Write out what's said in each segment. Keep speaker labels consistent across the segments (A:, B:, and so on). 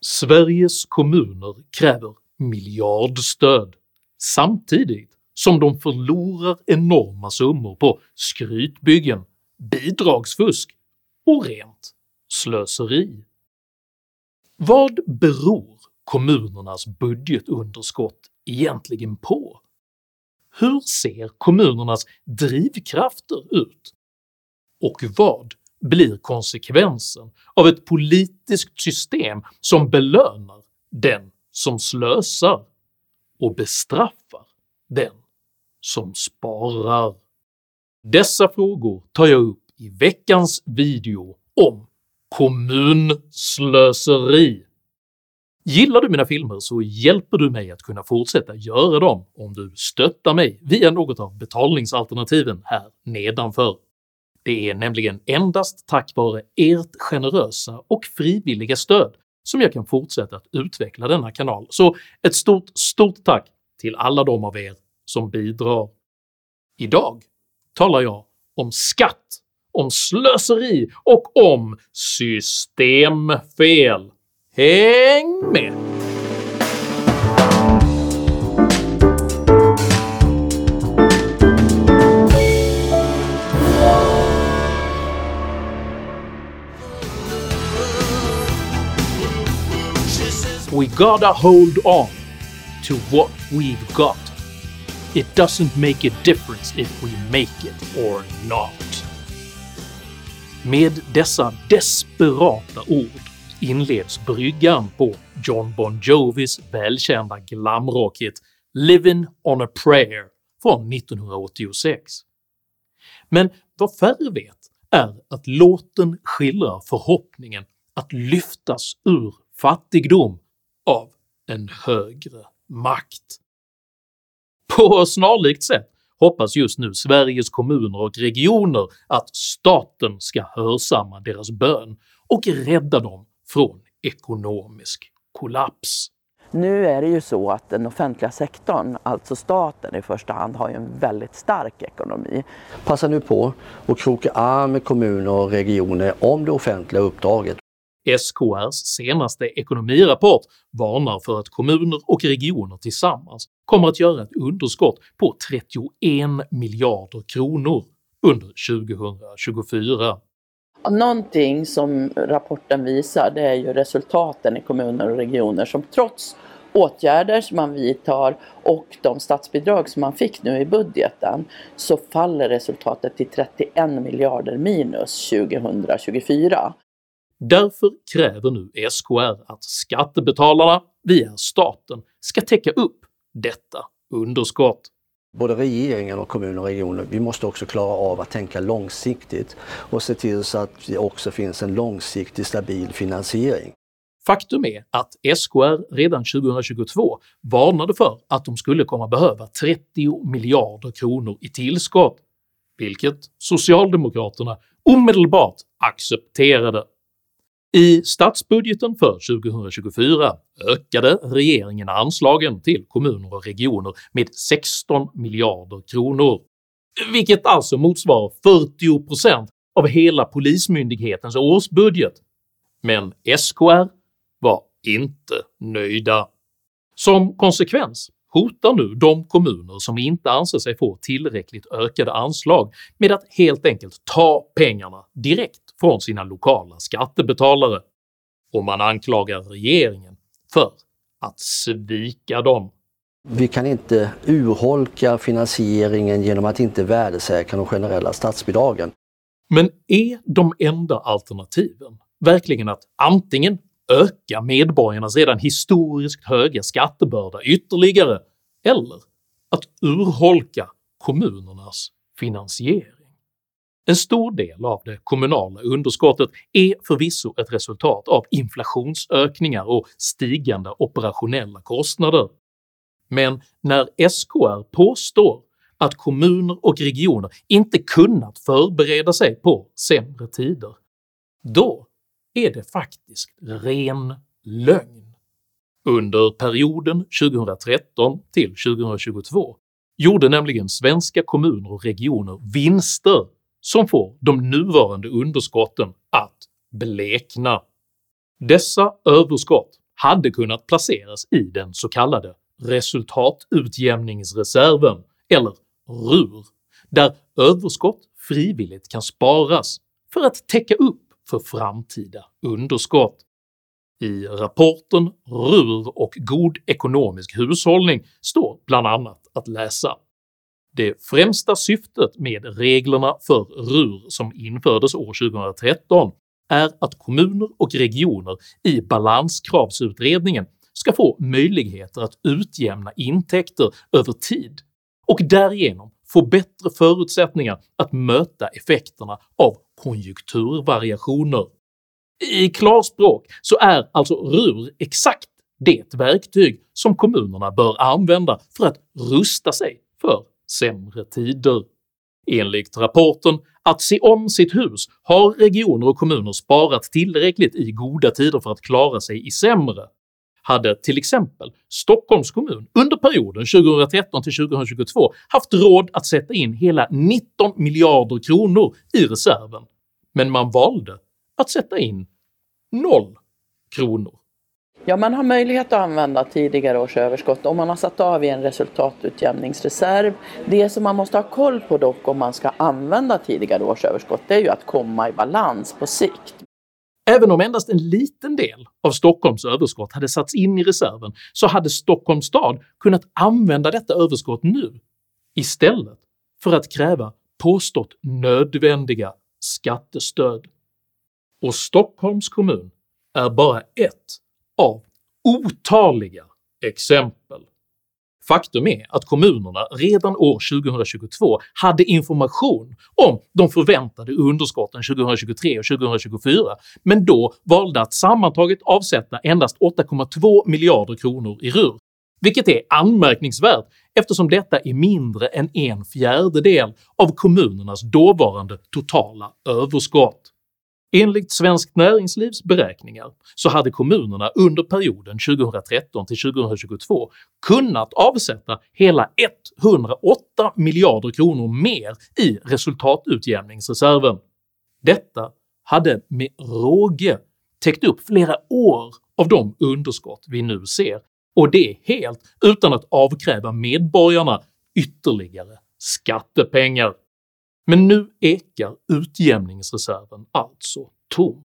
A: Sveriges kommuner kräver miljardstöd samtidigt som de förlorar enorma summor på skrytbyggen, bidragsfusk och rent slöseri. Vad beror kommunernas budgetunderskott egentligen på? Hur ser kommunernas drivkrafter ut? Och vad blir konsekvensen av ett politiskt system som belönar den som slösar och bestraffar den som sparar? Dessa frågor tar jag upp i veckans video om kommunslöseri. Gillar du mina filmer så hjälper du mig att kunna fortsätta göra dem om du stöttar mig via något av betalningsalternativen här nedanför. Det är nämligen endast tack vare ert generösa och frivilliga stöd som jag kan fortsätta att utveckla denna kanal, så ett stort, stort tack till alla de av er som bidrar. Idag talar jag om skatt, om slöseri och om systemfel. Häng med! We gotta hold on to what we've got. It doesn't make a difference if we make it or not. Med dessa desperata ord inleds bryggan på John Bon Jovis välkända glamrocket “Livin' on a prayer” från 1986. Men vad färre vet är att låten skildrar förhoppningen att lyftas ur fattigdom av en högre makt. På snarlikt sätt hoppas just nu Sveriges kommuner och regioner att staten ska hörsamma deras bön och rädda dem från ekonomisk kollaps.
B: Nu är det ju så att den offentliga sektorn, alltså staten i första hand, har ju en väldigt stark ekonomi.
C: Passa nu på och kroka arm med kommuner och regioner om det offentliga uppdraget.
A: SKRs senaste ekonomirapport varnar för att kommuner och regioner tillsammans kommer att göra ett underskott på 31 miljarder kronor under 2024.
B: Någonting som rapporten visar det är ju resultaten i kommuner och regioner som trots åtgärder som man vidtar och de statsbidrag som man fick nu i budgeten så faller resultatet till 31 miljarder minus 2024.
A: Därför kräver nu SKR att skattebetalarna via staten ska täcka upp detta underskott.
C: Både regeringen och kommuner och regioner, vi måste också klara av att tänka långsiktigt och se till så att det också finns en långsiktig stabil finansiering.
A: Faktum är att SKR redan 2022 varnade för att de skulle komma behöva 30 miljarder kronor i tillskott, vilket socialdemokraterna omedelbart accepterade. I statsbudgeten för 2024 ökade regeringen anslagen till kommuner och regioner med 16 miljarder kronor, vilket alltså motsvarar 40% av hela Polismyndighetens årsbudget. Men SKR var inte nöjda. Som konsekvens hotar nu de kommuner som inte anser sig få tillräckligt ökade anslag med att helt enkelt ta pengarna direkt från sina lokala skattebetalare, och man anklagar regeringen för att svika dem.
C: Vi kan inte urholka finansieringen genom att inte värdesäkra de generella statsbidragen.
A: Men är de enda alternativen verkligen att antingen öka medborgarnas redan historiskt höga skattebörda ytterligare, eller att urholka kommunernas finansiering? En stor del av det kommunala underskottet är förvisso ett resultat av inflationsökningar och stigande operationella kostnader, men när SKR påstår att kommuner och regioner inte kunnat förbereda sig på sämre tider, då är det faktiskt ren lögn. Under perioden 2013 till 2022 gjorde nämligen svenska kommuner och regioner vinster som får de nuvarande underskotten att blekna. Dessa överskott hade kunnat placeras i den så kallade resultatutjämningsreserven, eller RUR, där överskott frivilligt kan sparas för att täcka upp för framtida underskott. I rapporten “RUR och god ekonomisk hushållning” står bland annat att läsa det främsta syftet med reglerna för RUR som infördes år 2013 är att kommuner och regioner i balanskravsutredningen ska få möjligheter att utjämna intäkter över tid och därigenom få bättre förutsättningar att möta effekterna av konjunkturvariationer. I klarspråk så är alltså RUR exakt det verktyg som kommunerna bör använda för att rusta sig för sämre tider. Enligt rapporten “Att se om sitt hus” har regioner och kommuner sparat tillräckligt i goda tider för att klara sig i sämre, hade till exempel Stockholms kommun under perioden 2013-2022 haft råd att sätta in hela 19 miljarder kronor i reserven, men man valde att sätta in 0 kronor.
B: Ja, man har möjlighet att använda tidigare års överskott om man har satt av i en resultatutjämningsreserv. Det som man måste ha koll på dock om man ska använda tidigare års överskott, det är ju att komma i balans på sikt.
A: Även om endast en liten del av Stockholms överskott hade satts in i reserven så hade Stockholms stad kunnat använda detta överskott nu istället för att kräva påstått nödvändiga skattestöd. Och Stockholms kommun är bara ett av otaliga exempel. Faktum är att kommunerna redan år 2022 hade information om de förväntade underskotten 2023 och 2024, men då valde att sammantaget avsätta endast 8,2 miljarder kronor i RUR, vilket är anmärkningsvärt eftersom detta är mindre än en fjärdedel av kommunernas dåvarande totala överskott. Enligt Svenskt Näringslivs beräkningar så hade kommunerna under perioden 2013 till 2022 kunnat avsätta hela 108 miljarder kronor mer i resultatutjämningsreserven. Detta hade med råge täckt upp flera år av de underskott vi nu ser, och det helt utan att avkräva medborgarna ytterligare skattepengar. Men nu ekar utjämningsreserven alltså tom.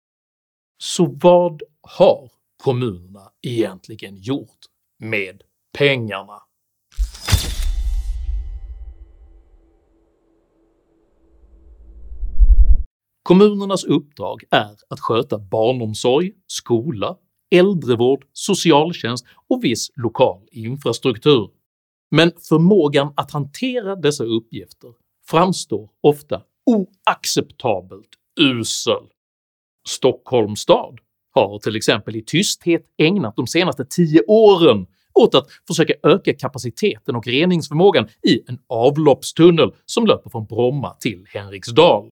A: Så vad har kommunerna egentligen gjort med pengarna? Kommunernas uppdrag är att sköta barnomsorg, skola, äldrevård, socialtjänst och viss lokal infrastruktur. Men förmågan att hantera dessa uppgifter framstår ofta oacceptabelt usel. Stockholms stad har till exempel i tysthet ägnat de senaste 10 åren åt att försöka öka kapaciteten och reningsförmågan i en avloppstunnel som löper från Bromma till Henriksdal.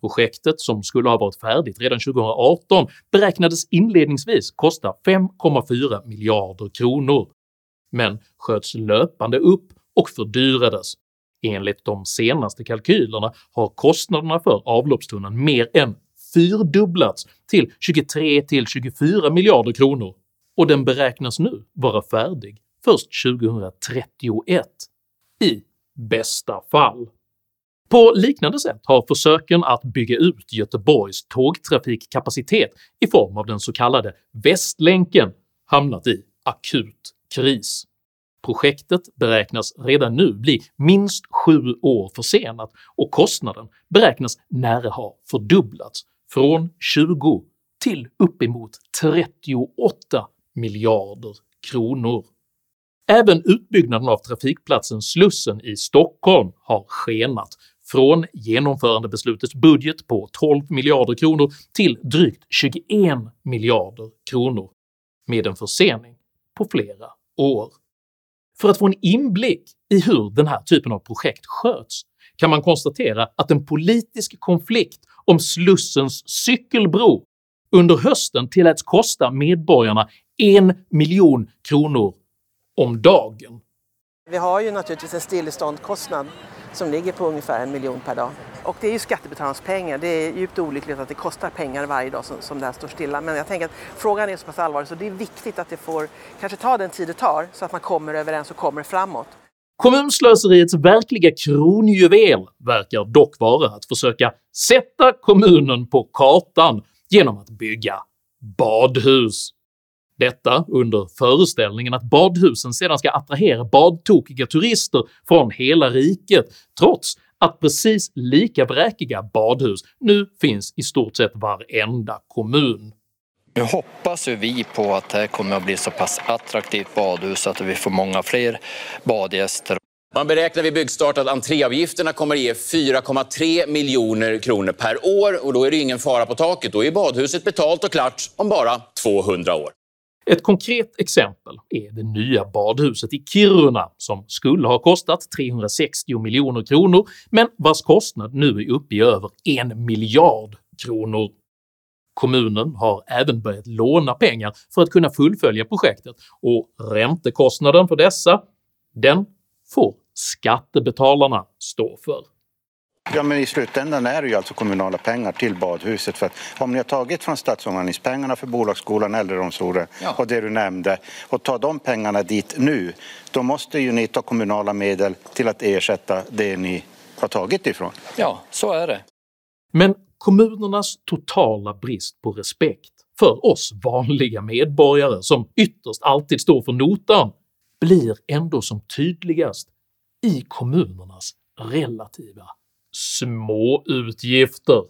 A: Projektet, som skulle ha varit färdigt redan 2018, beräknades inledningsvis kosta 5,4 miljarder kronor, men sköts löpande upp och fördyrades Enligt de senaste kalkylerna har kostnaderna för avloppstunneln mer än fyrdubblats till 23-24 miljarder kronor och den beräknas nu vara färdig först 2031 i bästa fall. På liknande sätt har försöken att bygga ut Göteborgs tågtrafikkapacitet i form av den så kallade “Västlänken” hamnat i akut kris. Projektet beräknas redan nu bli minst sju år försenat och kostnaden beräknas nära ha fördubblats från 20 till uppemot 38 miljarder kronor. Även utbyggnaden av trafikplatsen Slussen i Stockholm har skenat från genomförandebeslutets budget på 12 miljarder kronor till drygt 21 miljarder kronor, med en försening på flera år. För att få en inblick i hur den här typen av projekt sköts kan man konstatera att en politisk konflikt om Slussens cykelbro under hösten tilläts kosta medborgarna en miljon kronor om dagen.
D: Vi har ju naturligtvis en stilleståndskostnad som ligger på ungefär en miljon per dag. Och det är ju skattebetalarnas pengar. Det är djupt olyckligt att det kostar pengar varje dag som, som det här står stilla. Men jag tänker att frågan är så pass allvarlig så det är viktigt att det får kanske ta den tid det tar så att man kommer överens och kommer framåt.
A: Kommunslöseriets verkliga kronjuvel verkar dock vara att försöka sätta kommunen på kartan genom att bygga badhus. Detta under föreställningen att badhusen sedan ska attrahera badtokiga turister från hela riket, trots att precis lika bräkiga badhus nu finns i stort sett varenda kommun.
E: Nu hoppas ju vi på att det här kommer att bli så pass attraktivt badhus att vi får många fler badgäster.
F: Man beräknar vid byggstart att entréavgifterna kommer att ge 4,3 miljoner kronor per år och då är det ingen fara på taket. Då är badhuset betalt och klart om bara 200 år.
A: Ett konkret exempel är det nya badhuset i Kiruna som skulle ha kostat 360 miljoner kronor men vars kostnad nu är uppe i över en miljard kronor. Kommunen har även börjat låna pengar för att kunna fullfölja projektet och räntekostnaden för dessa, den får skattebetalarna stå för.
G: Ja, men i slutändan är det ju alltså kommunala pengar till badhuset. För att om ni har tagit från stadsomvandlingspengarna för bolagsskolan, äldreomsorgen ja. och det du nämnde och tar de pengarna dit nu, då måste ju ni ta kommunala medel till att ersätta det ni har tagit ifrån.
E: Ja, så är det.
A: Men kommunernas totala brist på respekt för oss vanliga medborgare som ytterst alltid står för notan blir ändå som tydligast i kommunernas relativa små utgifter.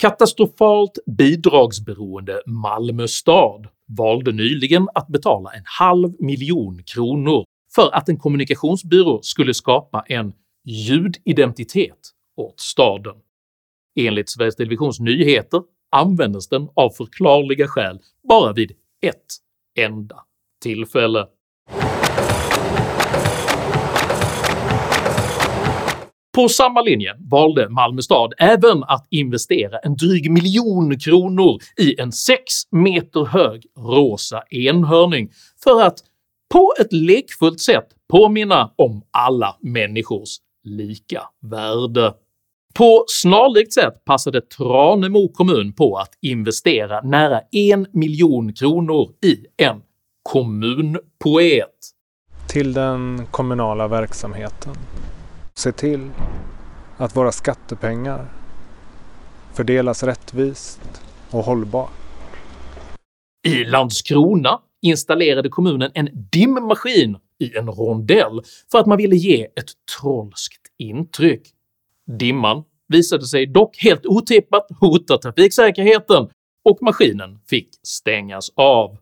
A: Katastrofalt bidragsberoende Malmö stad valde nyligen att betala en halv miljon kronor för att en kommunikationsbyrå skulle skapa en ljudidentitet åt staden. Enligt Sveriges Televisions nyheter användes den av förklarliga skäl bara vid ett enda tillfälle. På samma linje valde Malmö stad även att investera en dryg miljon kronor i en 6 meter hög rosa enhörning för att på ett lekfullt sätt påminna om alla människors lika värde. På snarlikt sätt passade Tranemo kommun på att investera nära en miljon kronor i en kommunpoet.
H: Till den kommunala verksamheten. Se till att våra skattepengar fördelas rättvist och hållbart.
A: I Landskrona installerade kommunen en dimmaskin i en rondell för att man ville ge ett trolskt intryck. Dimman visade sig dock helt otippat hota trafiksäkerheten och maskinen fick stängas av.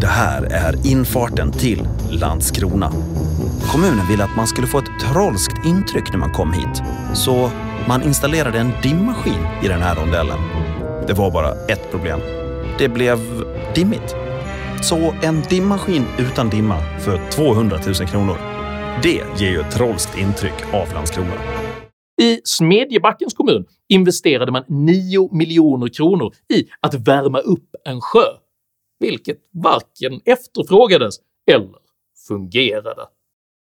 I: Det här är infarten till Landskrona. Kommunen ville att man skulle få ett trolskt intryck när man kom hit, så man installerade en dimmaskin i den här rondellen. Det var bara ett problem. Det blev dimmigt. Så en dimmaskin utan dimma för 200 000 kronor. Det ger ju ett trolskt intryck av Landskrona.
A: I Smedjebackens kommun investerade man 9 miljoner kronor i att värma upp en sjö vilket varken efterfrågades eller fungerade.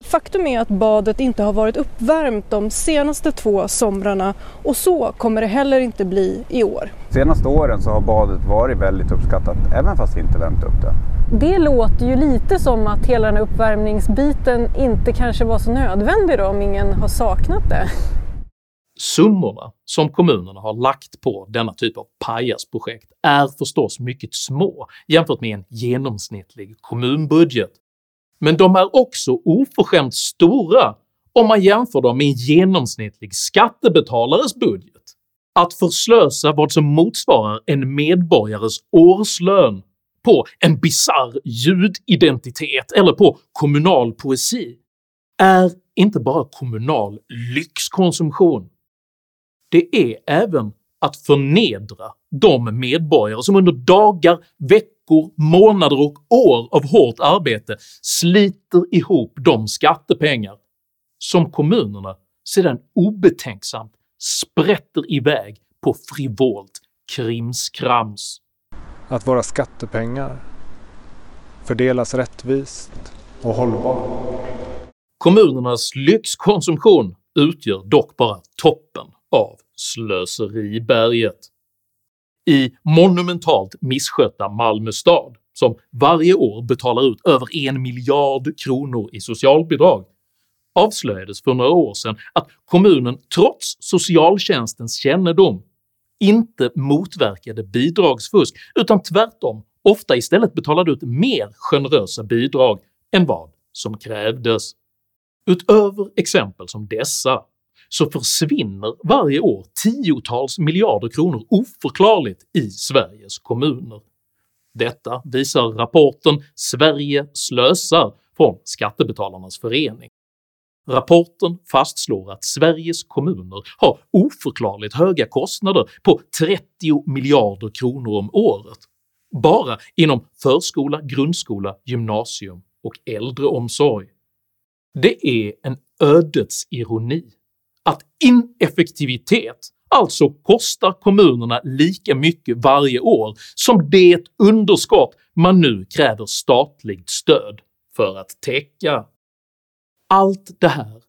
J: Faktum är att badet inte har varit uppvärmt de senaste två somrarna och så kommer det heller inte bli i år.
K: De senaste åren så har badet varit väldigt uppskattat även fast vi inte värmt upp det.
J: Det låter ju lite som att hela den här uppvärmningsbiten inte kanske var så nödvändig då om ingen har saknat det.
A: Summorna som kommunerna har lagt på denna typ av pajasprojekt är förstås mycket små jämfört med en genomsnittlig kommunbudget, men de är också oförskämt stora om man jämför dem med en genomsnittlig skattebetalares budget. Att förslösa vad som motsvarar en medborgares årslön på en bizarr ljudidentitet eller på kommunal poesi är inte bara kommunal lyxkonsumtion det är även att förnedra de medborgare som under dagar, veckor, månader och år av hårt arbete sliter ihop de skattepengar som kommunerna sedan obetänksamt sprätter iväg på frivolt krimskrams.
H: att våra skattepengar fördelas rättvist och hållbart.
A: Kommunernas lyxkonsumtion utgör dock bara toppen av slöseriberget. I monumentalt misskötta Malmö stad, som varje år betalar ut över en miljard kronor i socialbidrag, avslöjades för några år sedan att kommunen trots socialtjänstens kännedom inte motverkade bidragsfusk utan tvärtom ofta istället betalade ut mer generösa bidrag än vad som krävdes. Utöver exempel som dessa så försvinner varje år tiotals miljarder kronor oförklarligt i Sveriges kommuner. Detta visar rapporten “Sverige slösar” från Skattebetalarnas förening. Rapporten fastslår att Sveriges kommuner har oförklarligt höga kostnader på 30 miljarder kronor om året, bara inom förskola, grundskola, gymnasium och äldreomsorg. Det är en ödets ironi att ineffektivitet alltså kostar kommunerna lika mycket varje år som det underskott man nu kräver statligt stöd för att täcka. Allt det här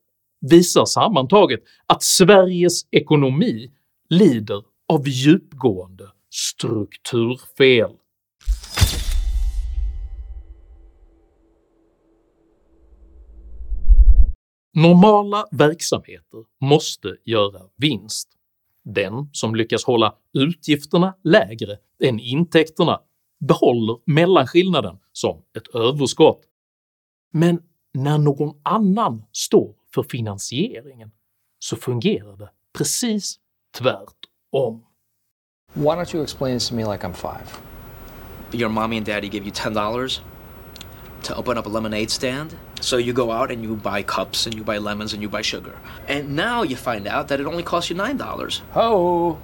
A: visar sammantaget att Sveriges ekonomi lider av djupgående strukturfel. Normala verksamheter måste göra vinst. Den som lyckas hålla utgifterna lägre än intäkterna behåller mellanskillnaden som ett överskott. Men när någon annan står för finansieringen så fungerar det precis tvärtom.
L: Why don't you explain this to me like I'm five?
M: Your mommy and daddy give you ten dollars to open up a lemonade stand. So you go out and you buy cups and you buy lemons and you buy sugar. And now you find out that it only costs you nine dollars.
L: Oh.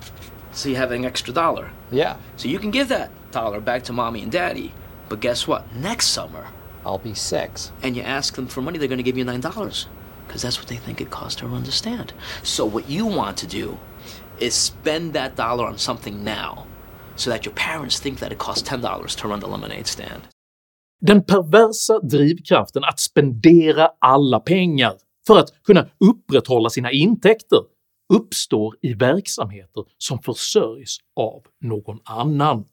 M: So you have an extra dollar.
L: Yeah.
M: So you can give that dollar back to mommy and daddy. But guess what? Next summer,
L: I'll be six.
M: and you ask them for money, they're going to give you nine dollars because that's what they think it costs to run the stand. So what you want to do is spend that dollar on something now, so that your parents think that it costs ten dollars to run the lemonade stand.
A: Den perversa drivkraften att spendera alla pengar för att kunna upprätthålla sina intäkter uppstår i verksamheter som försörjs av någon annan.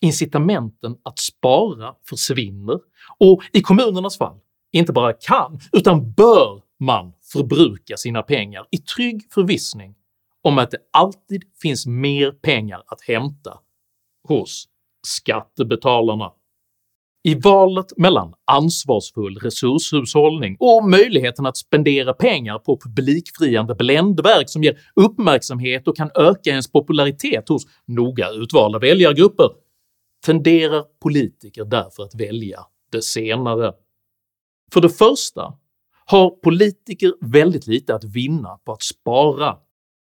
A: Incitamenten att spara försvinner och i kommunernas fall inte bara kan utan bör man förbruka sina pengar i trygg förvissning om att det alltid finns mer pengar att hämta hos skattebetalarna. I valet mellan ansvarsfull resurshushållning och möjligheten att spendera pengar på publikfriande bländverk som ger uppmärksamhet och kan öka ens popularitet hos noga utvalda väljargrupper tenderar politiker därför att välja det senare. För det första har politiker väldigt lite att vinna på att spara,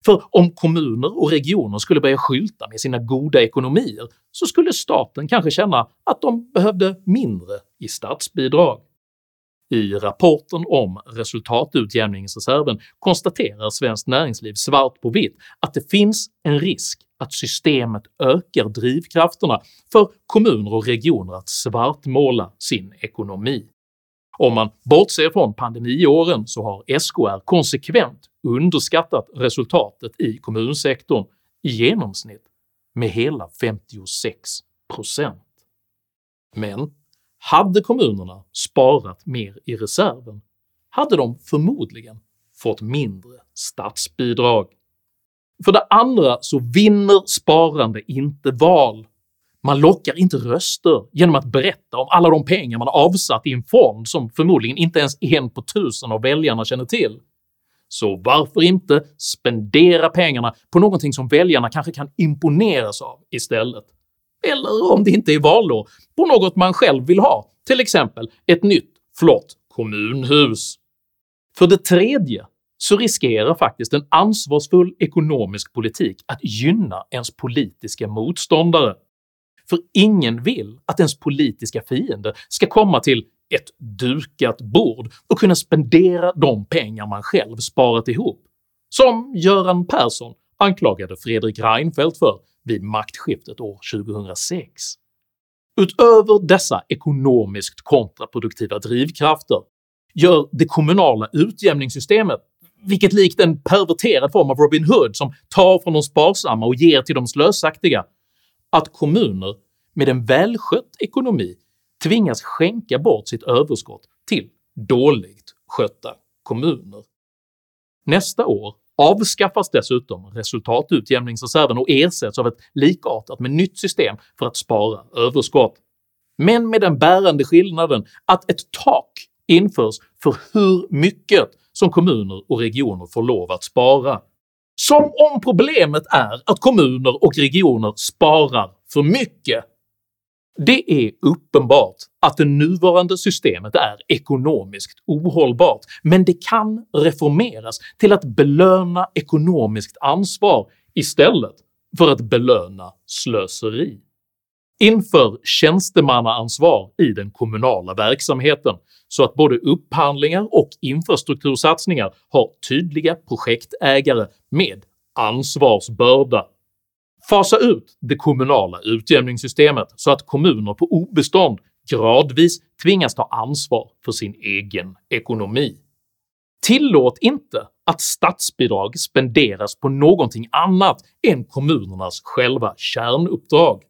A: för om kommuner och regioner skulle börja skylta med sina goda ekonomier så skulle staten kanske känna att de behövde mindre i statsbidrag. I rapporten om resultatutjämningsreserven konstaterar Svenskt Näringsliv svart på vitt att det finns en risk att systemet ökar drivkrafterna för kommuner och regioner att svartmåla sin ekonomi. Om man bortser från pandemiåren så har SKR konsekvent underskattat resultatet i kommunsektorn i genomsnitt med hela 56%. Men hade kommunerna sparat mer i reserven hade de förmodligen fått mindre statsbidrag. För det andra så vinner sparande inte val. Man lockar inte röster genom att berätta om alla de pengar man har avsatt i en fond som förmodligen inte ens en på tusen av väljarna känner till. Så varför inte spendera pengarna på någonting som väljarna kanske kan imponeras av istället? Eller om det inte är valår, på något man själv vill ha, till exempel ett nytt flott kommunhus. För det tredje så riskerar faktiskt en ansvarsfull ekonomisk politik att gynna ens politiska motståndare. För ingen vill att ens politiska fiende ska komma till ett dukat bord och kunna spendera de pengar man själv sparat ihop, som Göran Persson anklagade Fredrik Reinfeldt för vid maktskiftet år 2006. Utöver dessa ekonomiskt kontraproduktiva drivkrafter gör det kommunala utjämningssystemet, vilket likt en perverterad form av Robin Hood som tar från de sparsamma och ger till de slösaktiga, att kommuner med en välskött ekonomi tvingas skänka bort sitt överskott till dåligt skötta kommuner. Nästa år avskaffas dessutom resultatutjämningsreserven och ersätts av ett likartat men nytt system för att spara överskott, men med den bärande skillnaden att ett tak införs för hur mycket som kommuner och regioner får lov att spara. Som om problemet är att kommuner och regioner sparar för mycket! Det är uppenbart att det nuvarande systemet är ekonomiskt ohållbart, men det kan reformeras till att belöna ekonomiskt ansvar istället för att belöna slöseri. Inför tjänstemannaansvar i den kommunala verksamheten så att både upphandlingar och infrastruktursatsningar har tydliga projektägare med ansvarsbörda Fasa ut det kommunala utjämningssystemet så att kommuner på obestånd gradvis tvingas ta ansvar för sin egen ekonomi. Tillåt inte att statsbidrag spenderas på någonting annat än kommunernas själva kärnuppdrag.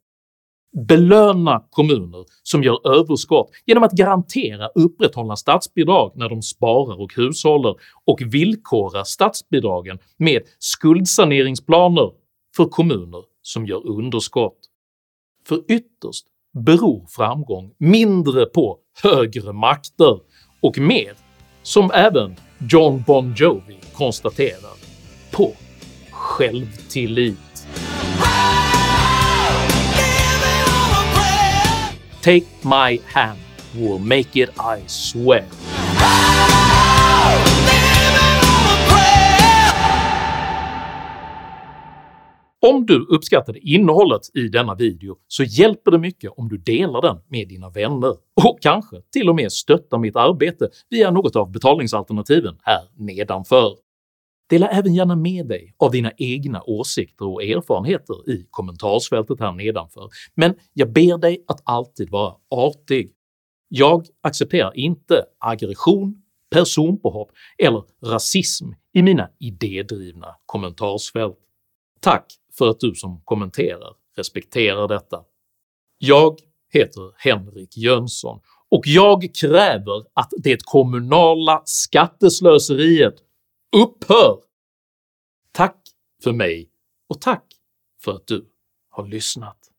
A: Belöna kommuner som gör överskott genom att garantera upprätthållna statsbidrag när de sparar och hushållar och villkora statsbidragen med skuldsaneringsplaner för kommuner som gör underskott. För ytterst beror framgång mindre på högre makter och mer, som även John Bon Jovi konstaterar, på självtillit. Take my hand will make it I swear. Om du uppskattade innehållet i denna video så hjälper det mycket om du delar den med dina vänner och kanske till och med stöttar mitt arbete via något av betalningsalternativen här nedanför. Dela även gärna med dig av dina egna åsikter och erfarenheter i kommentarsfältet här nedanför, men jag ber dig att alltid vara artig. Jag accepterar inte aggression, personpåhopp eller rasism i mina idédrivna kommentarsfält. Tack för att du som kommenterar respekterar detta. Jag heter Henrik Jönsson och jag kräver att det kommunala skatteslöseriet upphör! Tack för mig och tack för att du har lyssnat.